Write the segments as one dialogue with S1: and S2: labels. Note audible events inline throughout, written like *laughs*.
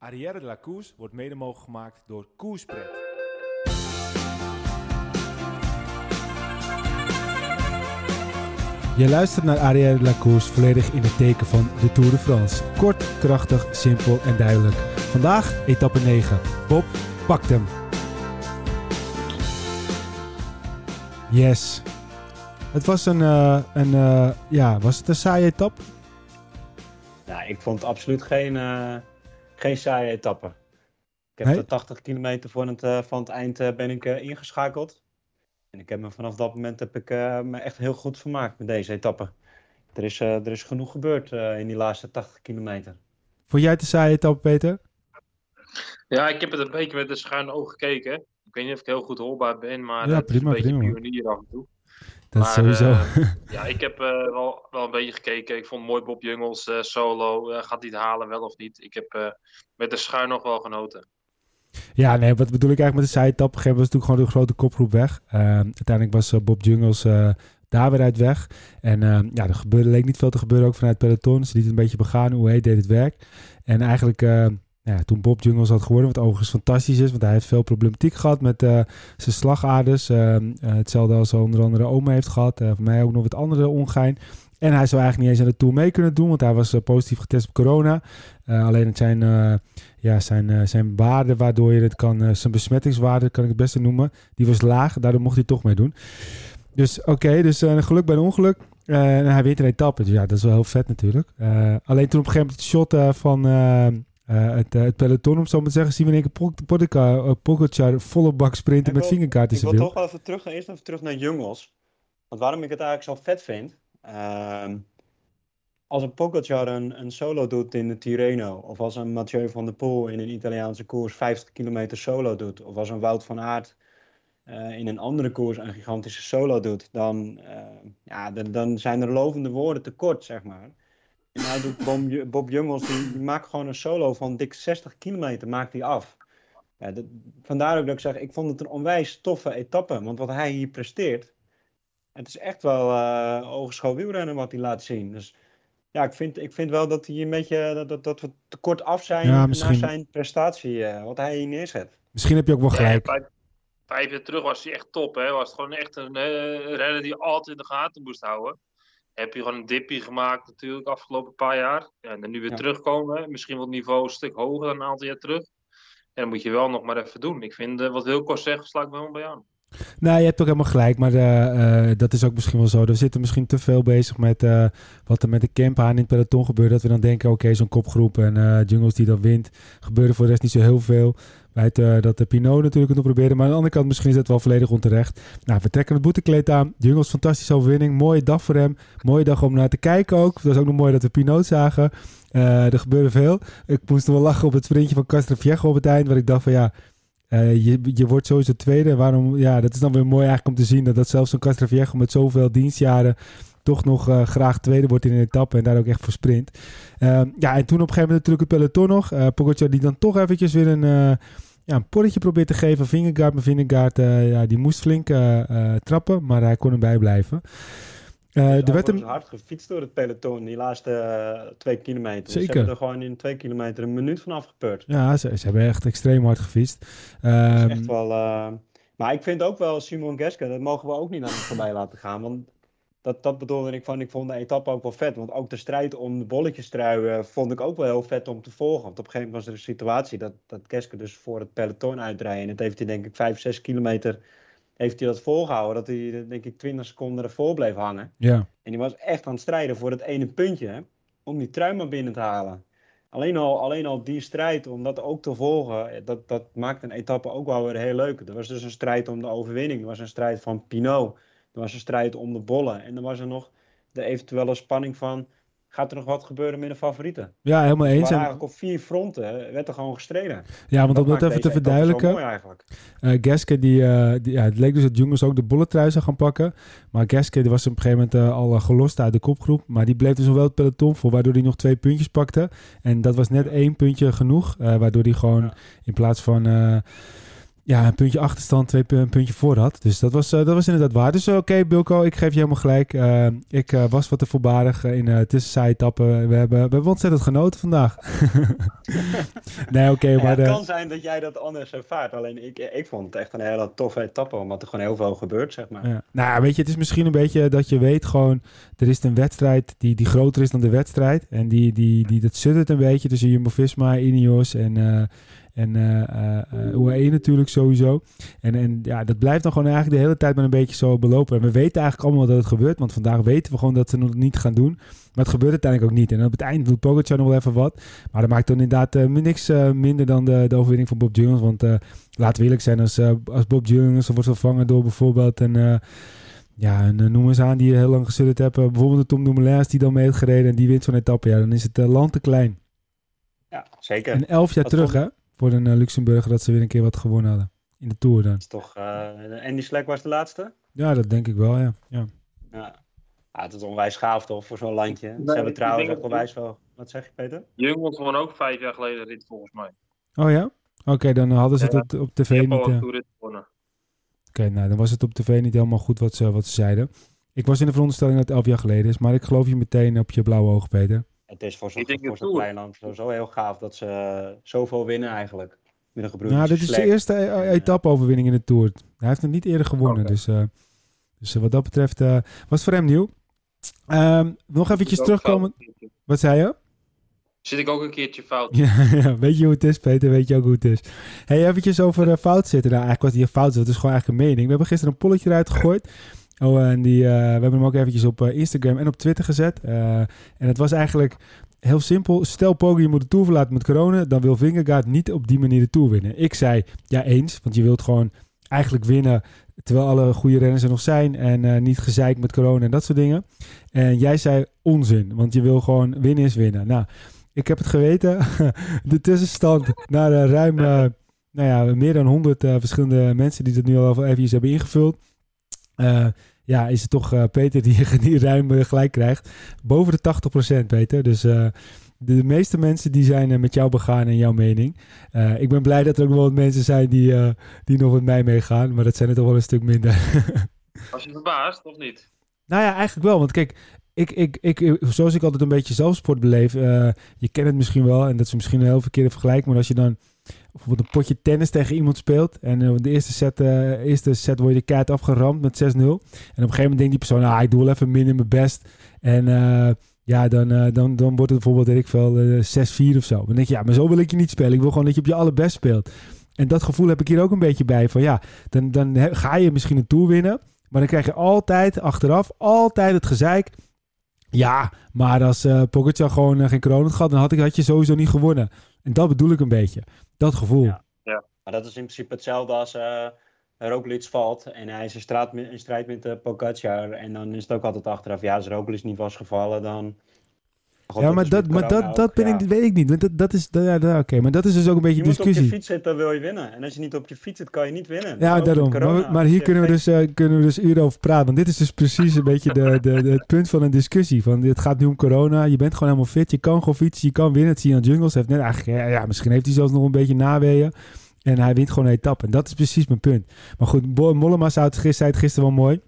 S1: Arrière de la Koers wordt mede mogelijk gemaakt door Koerspret.
S2: Je luistert naar Arrière de la Course volledig in het teken van de Tour de France. Kort, krachtig, simpel en duidelijk. Vandaag etappe 9. Bob pakt hem. Yes. Het was een, eh, een eh, ja, was het een saaie etappe?
S3: Nou, ik vond het absoluut geen, eh, geen saaie etappe. Ik heb
S2: Nee?
S3: de 80 kilometer voor het, eh, van het eind eh, ben ik eh, ingeschakeld. En ik heb me vanaf dat moment heb ik eh, me echt heel goed vermaakt met deze etappe. Er is, eh, er is genoeg gebeurd eh, in die laatste 80 kilometer.
S2: Vond jij het een saaie etappe, Peter?
S4: Ja, ik heb het een beetje met een schuin oog gekeken. Ik weet niet of ik heel goed hoorbaar ben, maar
S2: Ja,
S4: het
S2: prima,
S4: is een beetje
S2: prima.
S4: pionier af en toe.
S2: Dat
S4: Maar,
S2: sowieso.
S4: eh, *laughs* ja, ik heb eh, wel, wel een beetje gekeken. Ik vond mooi Bob Jungels eh, solo. gaat hij het halen, wel of niet? Ik heb met de schuin nog wel genoten.
S2: Ja, nee, wat bedoel ik eigenlijk met de etappe? Op een gegeven moment was natuurlijk gewoon de grote kopgroep weg. Eh, uiteindelijk was Bob Jungels daar weer uit weg. En eh, ja, er gebeurde, leek niet veel te gebeuren ook vanuit peloton. Ze liet het een beetje begaan hoe hij deed het werk. En eigenlijk, eh, toen Bob Jungels had geworden, wat overigens fantastisch is, want hij heeft veel problematiek gehad met eh, zijn slagaders. Eh, eh, hetzelfde als onder andere Oma heeft gehad. Eh, voor mij ook nog wat andere ongein. En hij zou eigenlijk niet eens aan de Tour mee kunnen doen, want hij was positief getest op corona. Alleen het zijn, ja, zijn, zijn waarde waardoor je het kan, zijn besmettingswaarde kan ik het beste noemen, die was laag. Daardoor mocht hij toch mee doen. Dus oké, dus geluk bij een ongeluk. En hij wint een etappe, dus ja, dat is wel heel vet natuurlijk. Alleen toen op een gegeven moment het shot van eh, eh, het, het peloton, om zo maar te zeggen, zien we in één keer Pogacar, eh, Pogacar volle bak sprinten met vingerkaart in
S3: Ik wil toch wel even terug, eerst even terug naar Jungels. Want waarom ik het eigenlijk zo vet vind. ehm, als een Pogacar een, een solo doet in de Tirreno. Of als een Mathieu van der Poel in een Italiaanse koers 50 kilometer solo doet. Of als een Wout van Aert in een andere koers een gigantische solo doet. Dan, ja, dan, dan zijn er lovende woorden tekort, zeg maar. Nou doet Bob, Bob Jungels, die, die maakt gewoon een solo van dik 60 kilometer maakt hij af. Ja, dat, vandaar ook dat ik zeg, ik vond het een onwijs toffe etappe. Want wat hij hier presteert, het is echt wel eh ogenschouw wielrennen wat hij laat zien. Dus ja, ik vind, ik vind wel dat, hij een beetje, dat, dat, dat we te kort af zijn
S2: Ja,
S3: naar zijn prestatie, eh, wat hij hier neerzet.
S2: Misschien heb je ook wel
S4: Ja,
S2: gelijk.
S4: vijf, vijf jaar terug was hij echt top. Hè? Was het gewoon echt een eh, renner die altijd in de gaten moest houden. Heb je gewoon een dipje gemaakt natuurlijk afgelopen paar jaar. Ja, en dan nu weer
S3: Ja.
S4: terugkomen. Misschien wat niveau een stuk hoger dan een aantal jaar terug. En dat moet je wel nog maar even doen. Ik vind, eh, wat Wilco zegt, sluit ik me helemaal bij aan.
S2: Nou, je hebt ook helemaal gelijk, maar eh, eh, dat is ook misschien wel zo. We zitten misschien te veel bezig met eh, wat er met de camp aan in het peloton gebeurt. Dat we dan denken, oké, zo'n kopgroep en eh Jungles die dan wint. Gebeurde voor de rest niet zo heel veel. Wij het, dat de Pinot natuurlijk het nog proberen. Maar aan de andere kant misschien is het wel volledig onterecht. Nou, we trekken het boetekleed aan. Jungles, fantastische overwinning. Mooie dag voor hem. Mooie dag om naar te kijken ook. Het was ook nog mooi dat we Pinot zagen. Er gebeurde veel. Ik moest wel lachen op het sprintje van Castroviejo op het eind. Waar ik dacht van ja, eh, je, je wordt sowieso tweede. Waarom? Ja, dat is dan weer mooi eigenlijk om te zien dat, dat zelfs zo'n Castroviejo met zoveel dienstjaren toch nog eh, graag tweede wordt in een etappe en daar ook echt voor sprint. Ehm, ja, en toen op een gegeven moment natuurlijk het peloton nog. Pogacar die dan toch eventjes weer een, ja, een porretje probeert te geven. Vingegaard, maar Vingegaard eh, ja, die moest flink trappen, maar hij kon erbij blijven. Eh
S3: Dus
S2: er werd hem...
S3: hard gefietst door het peloton, die laatste eh, twee kilometer. Ze
S2: Zeker.
S3: hebben er gewoon in twee kilometer een minuut van afgepeurd.
S2: Ja, ze, ze hebben echt extreem hard gefietst. Ehm,
S3: echt wel, eh, Maar ik vind ook wel Simon Geske, dat mogen we ook niet aan het voorbij laten gaan. Want dat, dat bedoelde ik van, ik vond de etappe ook wel vet. Want ook de strijd om de bolletjestrui eh, vond ik ook wel heel vet om te volgen. Want op een gegeven moment was er een situatie dat, dat Geske dus voor het peloton uitrijden. En dat heeft hij denk ik 5, 6 kilometer heeft hij dat volgehouden. Dat hij denk ik 20 seconden ervoor bleef hangen.
S2: ja.
S3: En die was echt aan het strijden voor het ene puntje. hè, Om die trui maar binnen te halen. Alleen al, alleen al die strijd, om dat ook te volgen, eh, dat, dat maakt een etappe ook wel weer heel leuk. Er was dus een strijd om de overwinning. Er was een strijd van Pinot. Er was een strijd om de bollen. En er was er nog de eventuele spanning van, gaat er nog wat gebeuren met de favorieten?
S2: ja, helemaal
S3: Maar
S2: eens. En,
S3: eigenlijk op vier fronten werd er gewoon gestreden.
S2: ja, want om dat even te verduidelijken.
S3: mooi eigenlijk.
S2: Eh Geske, die, die, ja, het leek dus dat Jungels ook de bolletrui zou gaan pakken. Maar Geske die was op een gegeven moment eh, al gelost uit de kopgroep. Maar die bleef dus nog wel het peloton voor, waardoor hij nog twee puntjes pakte. En dat was net één puntje genoeg. waardoor hij gewoon
S3: Ja.
S2: in plaats van... ja, een puntje achterstand, twee een puntje voor had. Dus dat was, eh, dat was inderdaad waar. Dus eh, oké, Bilko, ik geef je helemaal gelijk. Eh, ik was wat te voorbarig in uh, tussenzijtappen. We hebben, we hebben ontzettend genoten vandaag. *laughs* nee, oké,
S3: Ja,
S2: maar...
S3: het kan zijn dat jij dat anders ervaart. Alleen ik, ik vond het echt een hele toffe etappe, omdat er gewoon heel veel gebeurt, zeg maar.
S2: Ja. Nou, weet je, het is misschien een beetje dat je weet gewoon... Er is een wedstrijd die, die groter is dan de wedstrijd. En die, die, die, dat suddert een beetje tussen Jumbo-Visma, Ineos en... en eh eh, eh, UAE natuurlijk sowieso. En, en ja, dat blijft dan gewoon eigenlijk de hele tijd maar een beetje zo belopen. En we weten eigenlijk allemaal dat het gebeurt. Want vandaag weten we gewoon dat ze het niet gaan doen. Maar het gebeurt uiteindelijk ook niet. En op het eind doet Pogacar nog wel even wat. Maar dat maakt dan inderdaad eh, niks minder dan de, de overwinning van Bob Jungels. Want eh, laten we eerlijk zijn, als, als Bob Jungels wordt vervangen door bijvoorbeeld een... ja, en, noem eens aan die je heel lang gesudderd hebben. bijvoorbeeld de Tom Dumoulin die dan mee heeft gereden en die wint zo'n etappe. Ja, dan is het land te klein.
S3: Ja, zeker.
S2: En elf jaar
S3: Dat
S2: terug, hè? Voor een Luxemburger dat ze weer een keer wat gewonnen hadden. In de Tour dan.
S3: Dat is toch, eh Andy Slek was de laatste?
S2: Ja, dat denk ik wel, ja. ja.
S3: Ja. ja het is onwijs gaaf toch, voor zo'n landje. Ze hebben trouwens ook onwijs wel... Wat zeg je, Peter?
S4: Jungels won ook vijf jaar geleden rit volgens mij.
S2: Oh ja? Oké, dan hadden ze het
S4: Ja.
S2: op, op tv
S4: Die
S2: niet...
S4: al
S2: eh. Oké, nou, dan was het op tv niet helemaal goed wat ze, wat ze zeiden. Ik was in de veronderstelling dat het elf jaar geleden is. Maar ik geloof je meteen op je blauwe oog, Peter.
S3: Het is voor zo'n klein land sowieso heel gaaf dat ze eh, zoveel winnen eigenlijk. Met een gebroeders
S2: Nou, dit is de eerste e- etappe-overwinning in de Tour. Hij heeft het niet eerder gewonnen. Dus, eh, dus eh, wat dat betreft eh, was het voor hem nieuw. Ehm, nog eventjes terugkomen. Wat zei je?
S4: Zit ik ook een keertje fout.
S2: Ja, *laughs* ja, weet je hoe het is, Peter? Weet je ook hoe het is? hey, eventjes over eh, fout zitten. Nou, eigenlijk wat hier fout zit, dat is gewoon eigenlijk een mening. We hebben gisteren een polletje eruit gegooid. Oh, en die, eh, we hebben hem ook eventjes op eh, Instagram en op Twitter gezet. Eh, en het was eigenlijk heel simpel. Stel Poggi moet de Tour verlaten met corona, dan wil Vingegaard niet op die manier de Tour winnen. Ik zei, ja eens, want je wilt gewoon eigenlijk winnen terwijl alle goede renners er nog zijn en niet gezeik met corona en dat soort dingen. En jij zei onzin, want je wil gewoon winnen is winnen. Nou, ik heb het geweten. *laughs* De tussenstand naar ruim, nou ja, meer dan 100 eh, verschillende mensen die het nu al even hebben ingevuld. Eh, ja, is het toch eh, Peter die, *laughs* die ruim eh, gelijk krijgt. Boven de 80% Peter. Dus de, de meeste mensen die zijn met jou begaan en jouw mening. Ik ben blij dat er ook nog wat mensen zijn die, die nog met mij meegaan. Maar dat zijn er toch wel een stuk minder. *laughs*
S4: Was je verbaasd of niet?
S2: Nou ja, eigenlijk wel. Want kijk, ik, ik, ik, zoals ik altijd een beetje zelfsport beleef. je kent het misschien wel. En dat is misschien een heel verkeerde vergelijking. Maar als je dan bijvoorbeeld een potje tennis tegen iemand speelt. En eh, de eerste set, eh, eerste set word je de kaart afgeramd met 6-0. En op een gegeven moment denkt die persoon, ah, ik doe wel even in mijn best. En eh, ja, dan, dan, dan wordt het bijvoorbeeld, weet ik veel, eh, 6-4 of zo. Dan denk je, ja, maar zo wil ik je niet spelen. Ik wil gewoon dat je op je allerbest speelt. En dat gevoel heb ik hier ook een beetje bij. Van ja, dan, dan ga je misschien een Tour winnen. Maar dan krijg je altijd achteraf, altijd het gezeik. Ja, maar als eh Pogacar gewoon eh, geen corona had gehad, dan had, ik, had je sowieso niet gewonnen. En dat bedoel ik een beetje. Dat gevoel.
S3: Ja. Maar dat is in principe hetzelfde als eh Roglic valt en hij is in, straat, met- in strijd met uh, Pogacar. En dan is het ook altijd achteraf, ja, als Roglic niet was gevallen, dan... God,
S2: ja, maar dat, maar dat, dat ben
S3: ja.
S2: ik, weet ik niet. Want Dat, dat is, ja, oké, maar dat is dus ook een beetje
S3: Je moet op je
S2: discussie.
S3: fiets zitten, dan wil je winnen. En als je niet op je fiets zit, kan je niet winnen.
S2: Ja, daarom. Maar, maar hier
S3: Als je
S2: kunnen we, dus, eh, kunnen we dus uren over praten. Want dit is dus precies een beetje de, de, de- het punt van een discussie. Van, het gaat nu om corona. Je bent gewoon helemaal fit. Je kan gewoon fietsen. Je kan winnen. Het zie je aan Jungles. Heeft net eigenlijk, ja, ja, misschien heeft hij zelfs nog een beetje naweeën. En hij wint gewoon een etappe. En dat is precies mijn punt. Maar goed, Bo- Mollema zei het gisteren, zei het gisteren wel mooi.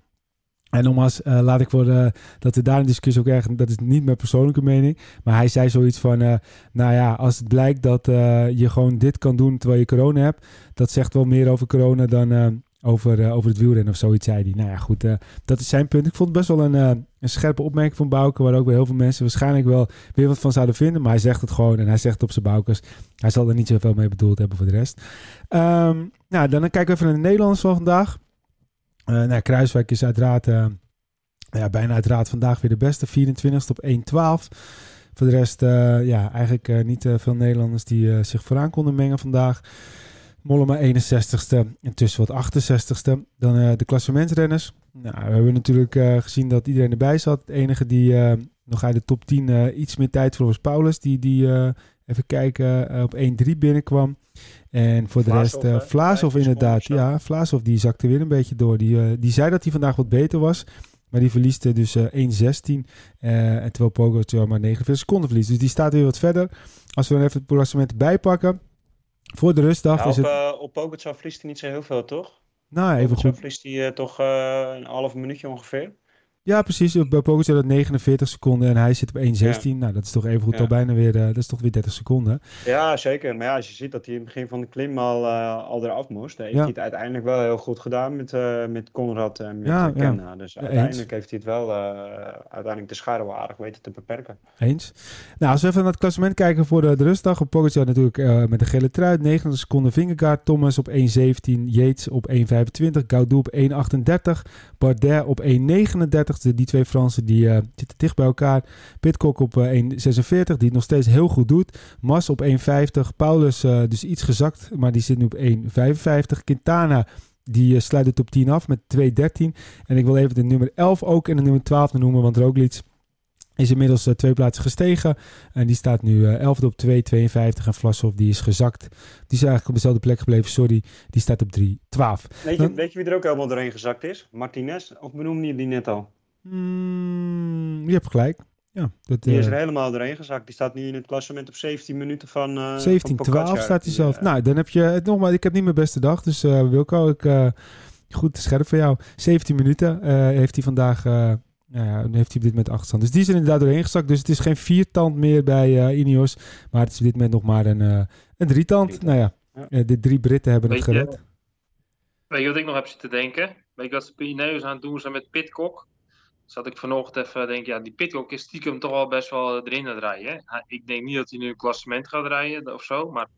S2: En nogmaals, eh, laat ik voor eh, dat we daar een discussie ook erg... Dat is niet mijn persoonlijke mening. Maar hij zei zoiets van... eh, nou ja, als het blijkt dat je gewoon dit kan doen terwijl je corona hebt... Dat zegt wel meer over corona dan over, over het wielrennen of zoiets, zei hij. Nou ja, goed, dat is zijn punt. Ik vond het best wel een, een scherpe opmerking van Bouke... waar ook weer heel veel mensen waarschijnlijk wel weer wat van zouden vinden. Maar hij zegt het gewoon en hij zegt het op zijn Boukers. Hij zal er niet zoveel mee bedoeld hebben voor de rest. Ehm, nou, dan kijken we even naar de Nederlanders van vandaag. Eh nou, Kruiswijk is uiteraard... eh, ja, bijna uiteraard vandaag weer de beste. 24ste op 1.12. Voor de rest, eh, ja, eigenlijk niet veel Nederlanders die zich vooraan konden mengen vandaag. Mollema 61ste, intussen wat 68ste. Dan de klassementsrenners. Nou, we hebben natuurlijk gezien dat iedereen erbij zat. De enige die nog uit de top 10 eh, iets meer tijd voor was Paulus. Die, die even kijken, op 1-3 binnenkwam. En voor de rest, uh, Vlaashoff
S3: 15
S2: inderdaad. Ja, Vlaashoff die zakte weer een beetje door. Die, eh, die zei dat hij vandaag wat beter was. Maar die verliest dus eh 1-16. eh, en terwijl Pogacar maar 49 seconden verliest. Dus die staat weer wat verder. Als we dan even het klassement erbij pakken. Voor de rustdag
S3: Ja,
S2: is
S3: op,
S2: het...
S3: op Pogacar verliest hij niet zo heel veel, toch?
S2: nou, even
S3: Pogacar
S2: goed.
S3: verliest hij toch eh, een half minuutje ongeveer.
S2: Ja, precies. Bij dat 49 seconden en hij zit op 1.16. Nou, dat is toch even goed
S3: Ja.
S2: al bijna weer... eh, dat is toch weer 30 seconden.
S3: Ja, zeker. Maar ja, als je ziet dat hij in het begin van de klim al, eh, al eraf moest, heeft
S2: Ja.
S3: hij het uiteindelijk wel heel goed gedaan met, eh met Conrad en met. Kemna. Dus uiteindelijk heeft hij het wel uiteindelijk de schade wel aardig weten te beperken.
S2: Eens. Nou, als we even naar het klassement kijken voor de, de rustdag. Op Pogacar natuurlijk met de gele trui. 90 seconden Vingegaard. Thomas op 1.17. Yates op 1.25. Gaudu op 1.38. Bardet op 1.39. De- Die twee Fransen die eh, zitten dicht bij elkaar. Pitcock op eh, 1.46. Die het nog steeds heel goed doet. Mas op 1.50. Paulus eh, dus iets gezakt. Maar die zit nu op 1.55. Quintana... Die eh, sluit het op 10 af met 2.13. En ik wil even de nummer 11 ook en de nummer 12 noemen. Want Roglic is inmiddels eh, twee plaatsen gestegen. En die staat nu eh 11e op 2,52. En Vlasov die is gezakt. Die is eigenlijk op dezelfde plek gebleven, sorry. Die staat op 3,12.
S3: Weet je,
S2: Dan-
S3: weet je wie er ook helemaal doorheen gezakt is? Martinez? Of benoemde je die net al?
S2: Mm, je hebt gelijk. Ja, dat,
S3: Die is
S2: eh,
S3: er helemaal doorheen gezakt. Die staat nu in het klassement op 17 minuten van, eh
S2: 17,
S3: van
S2: 12
S3: Pogacar.
S2: staat hij zelf.
S3: eh,
S2: Nou, dan heb je het nog maar. Ik heb niet mijn beste dag. Dus eh Wilco, ik, eh, goed scherp voor jou. 17 minuten eh, heeft hij vandaag. eh nou ja, dan heeft hij op dit moment achterstand. Dus die is er inderdaad doorheen gezakt. Dus het is geen viertand meer bij eh Ineos. Maar het is op dit moment nog maar een, eh een drietand. Nou ja,
S3: Ja.
S2: eh, de drie Britten hebben het
S4: je-
S2: gered.
S4: Weet je wat ik nog heb zitten denken? Weet je wat ze Pineus aan het doen zijn met Pitcock? Zat ik vanochtend even denken, ja, die Pitcock is stiekem toch wel best wel erin aan het rijden. hè? Ik denk niet dat hij nu een klassement gaat rijden of zo, maar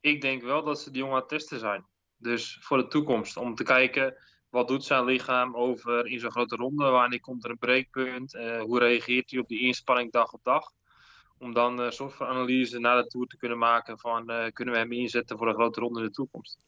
S4: ik denk wel dat ze die jongen aan het testen zijn. Dus voor de toekomst, om te kijken wat doet zijn lichaam over in zo'n grote ronde, wanneer komt er een breekpunt, eh, hoe reageert hij op die inspanning dag op dag. Om dan een soort van analyse na de Tour te kunnen maken van, eh, kunnen we hem inzetten voor een grote ronde in de toekomst.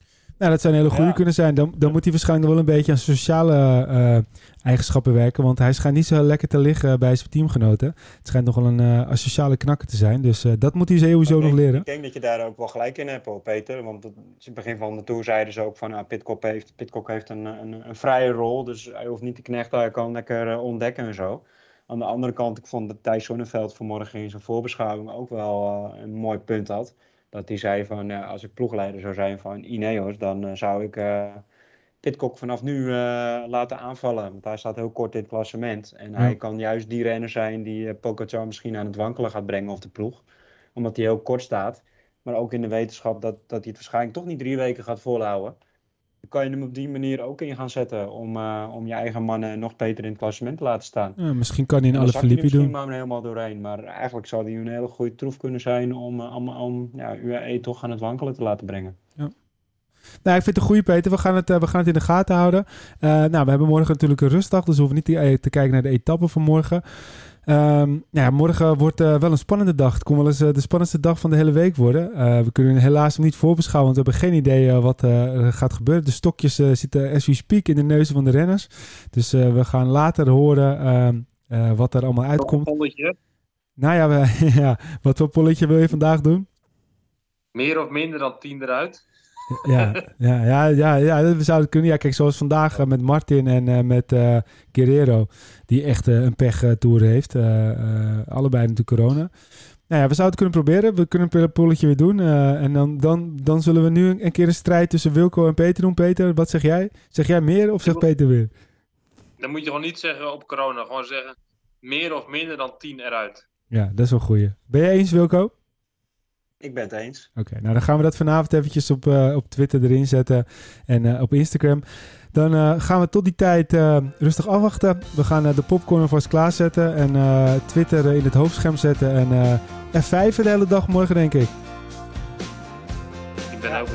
S2: Nou, dat zijn hele goede
S3: Ja.
S2: kunnen zijn. Dan, dan moet hij waarschijnlijk wel een beetje aan sociale eh, eigenschappen werken. Want hij schijnt niet zo lekker te liggen bij zijn teamgenoten. Het schijnt nog wel een eh, asociale knakker te zijn. Dus eh, dat moet hij sowieso
S3: ik
S2: nog leren.
S3: Ik denk dat je daar ook wel gelijk in hebt, hoor, Peter. Want het, in het begin van de Tour zeiden ze ook van... Nou, Pitcock heeft, Pitcock heeft een, een, een vrije rol, dus hij hoeft niet te knechten. Hij kan lekker ontdekken en zo. Aan de andere kant, ik vond dat Thijs Zonneveld vanmorgen in zijn voorbeschouwing ook wel een mooi punt had. Dat hij zei van, ja, als ik ploegleider zou zijn van Ineos, dan eh, zou ik eh Pitcock vanaf nu eh, laten aanvallen. Want hij staat heel kort in het klassement. En hij kan juist die renner zijn die eh, Pogacar misschien aan het wankelen gaat brengen of de ploeg. Omdat hij heel kort staat. Maar ook in de wetenschap dat, dat hij het waarschijnlijk toch niet drie weken gaat volhouden. Kan je hem op die manier ook in gaan zetten om, eh, om je eigen mannen nog beter in het klassement te laten staan.
S2: Ja, misschien kan hij een
S3: Dan
S2: alle Filippi
S3: misschien
S2: doen.
S3: maar helemaal doorheen. Maar eigenlijk zou hij een hele goede troef kunnen zijn om, eh, om, om ja, UAE toch aan het wankelen te laten brengen.
S2: Nou, ik vind het een goede, Peter. We gaan het, eh, we gaan het in de gaten houden. Nou, we hebben morgen natuurlijk een rustdag. Dus we hoeven niet te, te kijken naar de etappen van morgen. Ehm, nou ja, morgen wordt eh, wel een spannende dag. Het kon wel eens eh, de spannendste dag van de hele week worden. Eh, we kunnen helaas hem niet voorbeschouwen, want we hebben geen idee wat er gaat gebeuren. De stokjes zitten as we speak in de neuzen van de renners. Dus we gaan later horen ehm, eh, wat er allemaal uitkomt.
S4: Polletje.
S2: Nou ja, we, *laughs* ja, wat voor polletje wil je vandaag doen?
S4: Meer of minder dan 10 eruit.
S2: Ja, ja, ja, ja, ja, we zouden kunnen. Ja, kijk, zoals vandaag eh, met Martin en eh, met eh Guerrero, die echt een pech-tour heeft. Allebei natuurlijk corona. Nou ja, we zouden het kunnen proberen. We kunnen een polletje weer doen. en dan, dan, dan zullen we nu een, keer een strijd tussen Wilco en Peter doen. Peter, wat zeg jij? Zeg jij meer of zegt Peter weer?
S4: Dan moet je gewoon niet zeggen op corona. Gewoon zeggen meer of minder dan 10 eruit.
S2: Ja, dat is wel een goeie. Ben je eens, Wilco?
S3: Ik ben het eens.
S2: Oké, nou dan gaan we dat vanavond eventjes op, eh, op Twitter erin zetten en eh, op Instagram. Dan eh, gaan we tot die tijd eh, rustig afwachten. We gaan eh, de popcorn alvast klaarzetten en eh, Twitter in het hoofdscherm zetten. En eh, F5 de hele dag morgen, denk ik.
S4: Ik ben
S3: Ja.
S4: ook.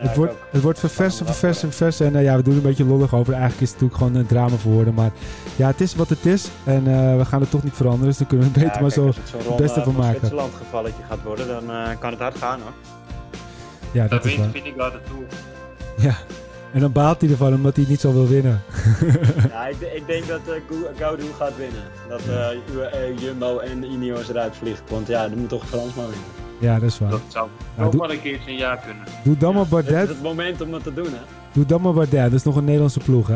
S3: Ja,
S2: het, wordt, het wordt verversen, verversen, verversen. En eh, ja, we doen er een beetje lollig over. Eigenlijk is het natuurlijk gewoon een drama voor woorden. Maar ja, het is wat het is. En eh, we gaan het toch niet veranderen. Dus dan kunnen we het beter
S3: Ja,
S2: maar
S3: kijk,
S2: zo
S3: als het
S2: beste van
S3: van
S2: maken.
S3: Zwitserland gevalletje gaat worden, dan eh, kan het hard gaan hoor.
S2: Ja,
S4: Dat
S2: dat is
S4: wint
S2: waar.
S4: vind ik wel de Tour.
S2: Ja. En dan baalt hij ervan omdat hij het niet zo wil winnen. *laughs*
S3: Ja, ik, ik denk dat eh, Gaudu gaat winnen. Dat eh, UAE, Jumbo en Ineos eruit vliegt. Want ja, er moet toch Fransman winnen.
S2: Ja, dat is waar.
S4: Dat zou
S2: Ja,
S4: ook
S2: doe-
S4: maar een keertje een jaar kunnen.
S2: Doe dan maar
S3: Dit is
S2: Bardet.
S3: het moment om het te doen hè.
S2: Doe dan maar Bardet. Dat is nog een Nederlandse ploeg, hè?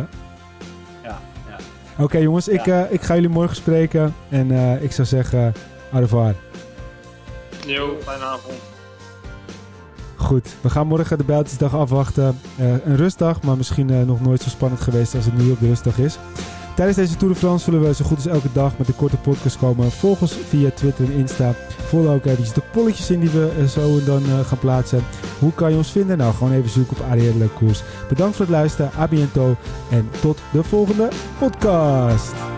S3: Ja, ja.
S2: Oké, jongens. Ik,
S3: Ja.
S2: eh, ik ga jullie morgen spreken. En eh, ik zou zeggen, au revoir.
S4: Jo, fijne avond.
S2: Goed, we gaan morgen de Bijltjesdag afwachten. Uh, een rustdag, maar misschien uh, nog nooit zo spannend geweest als het nu op de rustdag is. Tijdens deze Tour de France zullen we zo goed als elke dag met een korte podcast komen. Volg ons via Twitter en Insta. Volg ook eventjes de polletjes in die we uh, zo en dan gaan plaatsen. Hoe kan je ons vinden? Nou, gewoon even zoeken op Arielle Koers. Bedankt voor het luisteren, a biento en tot de volgende podcast.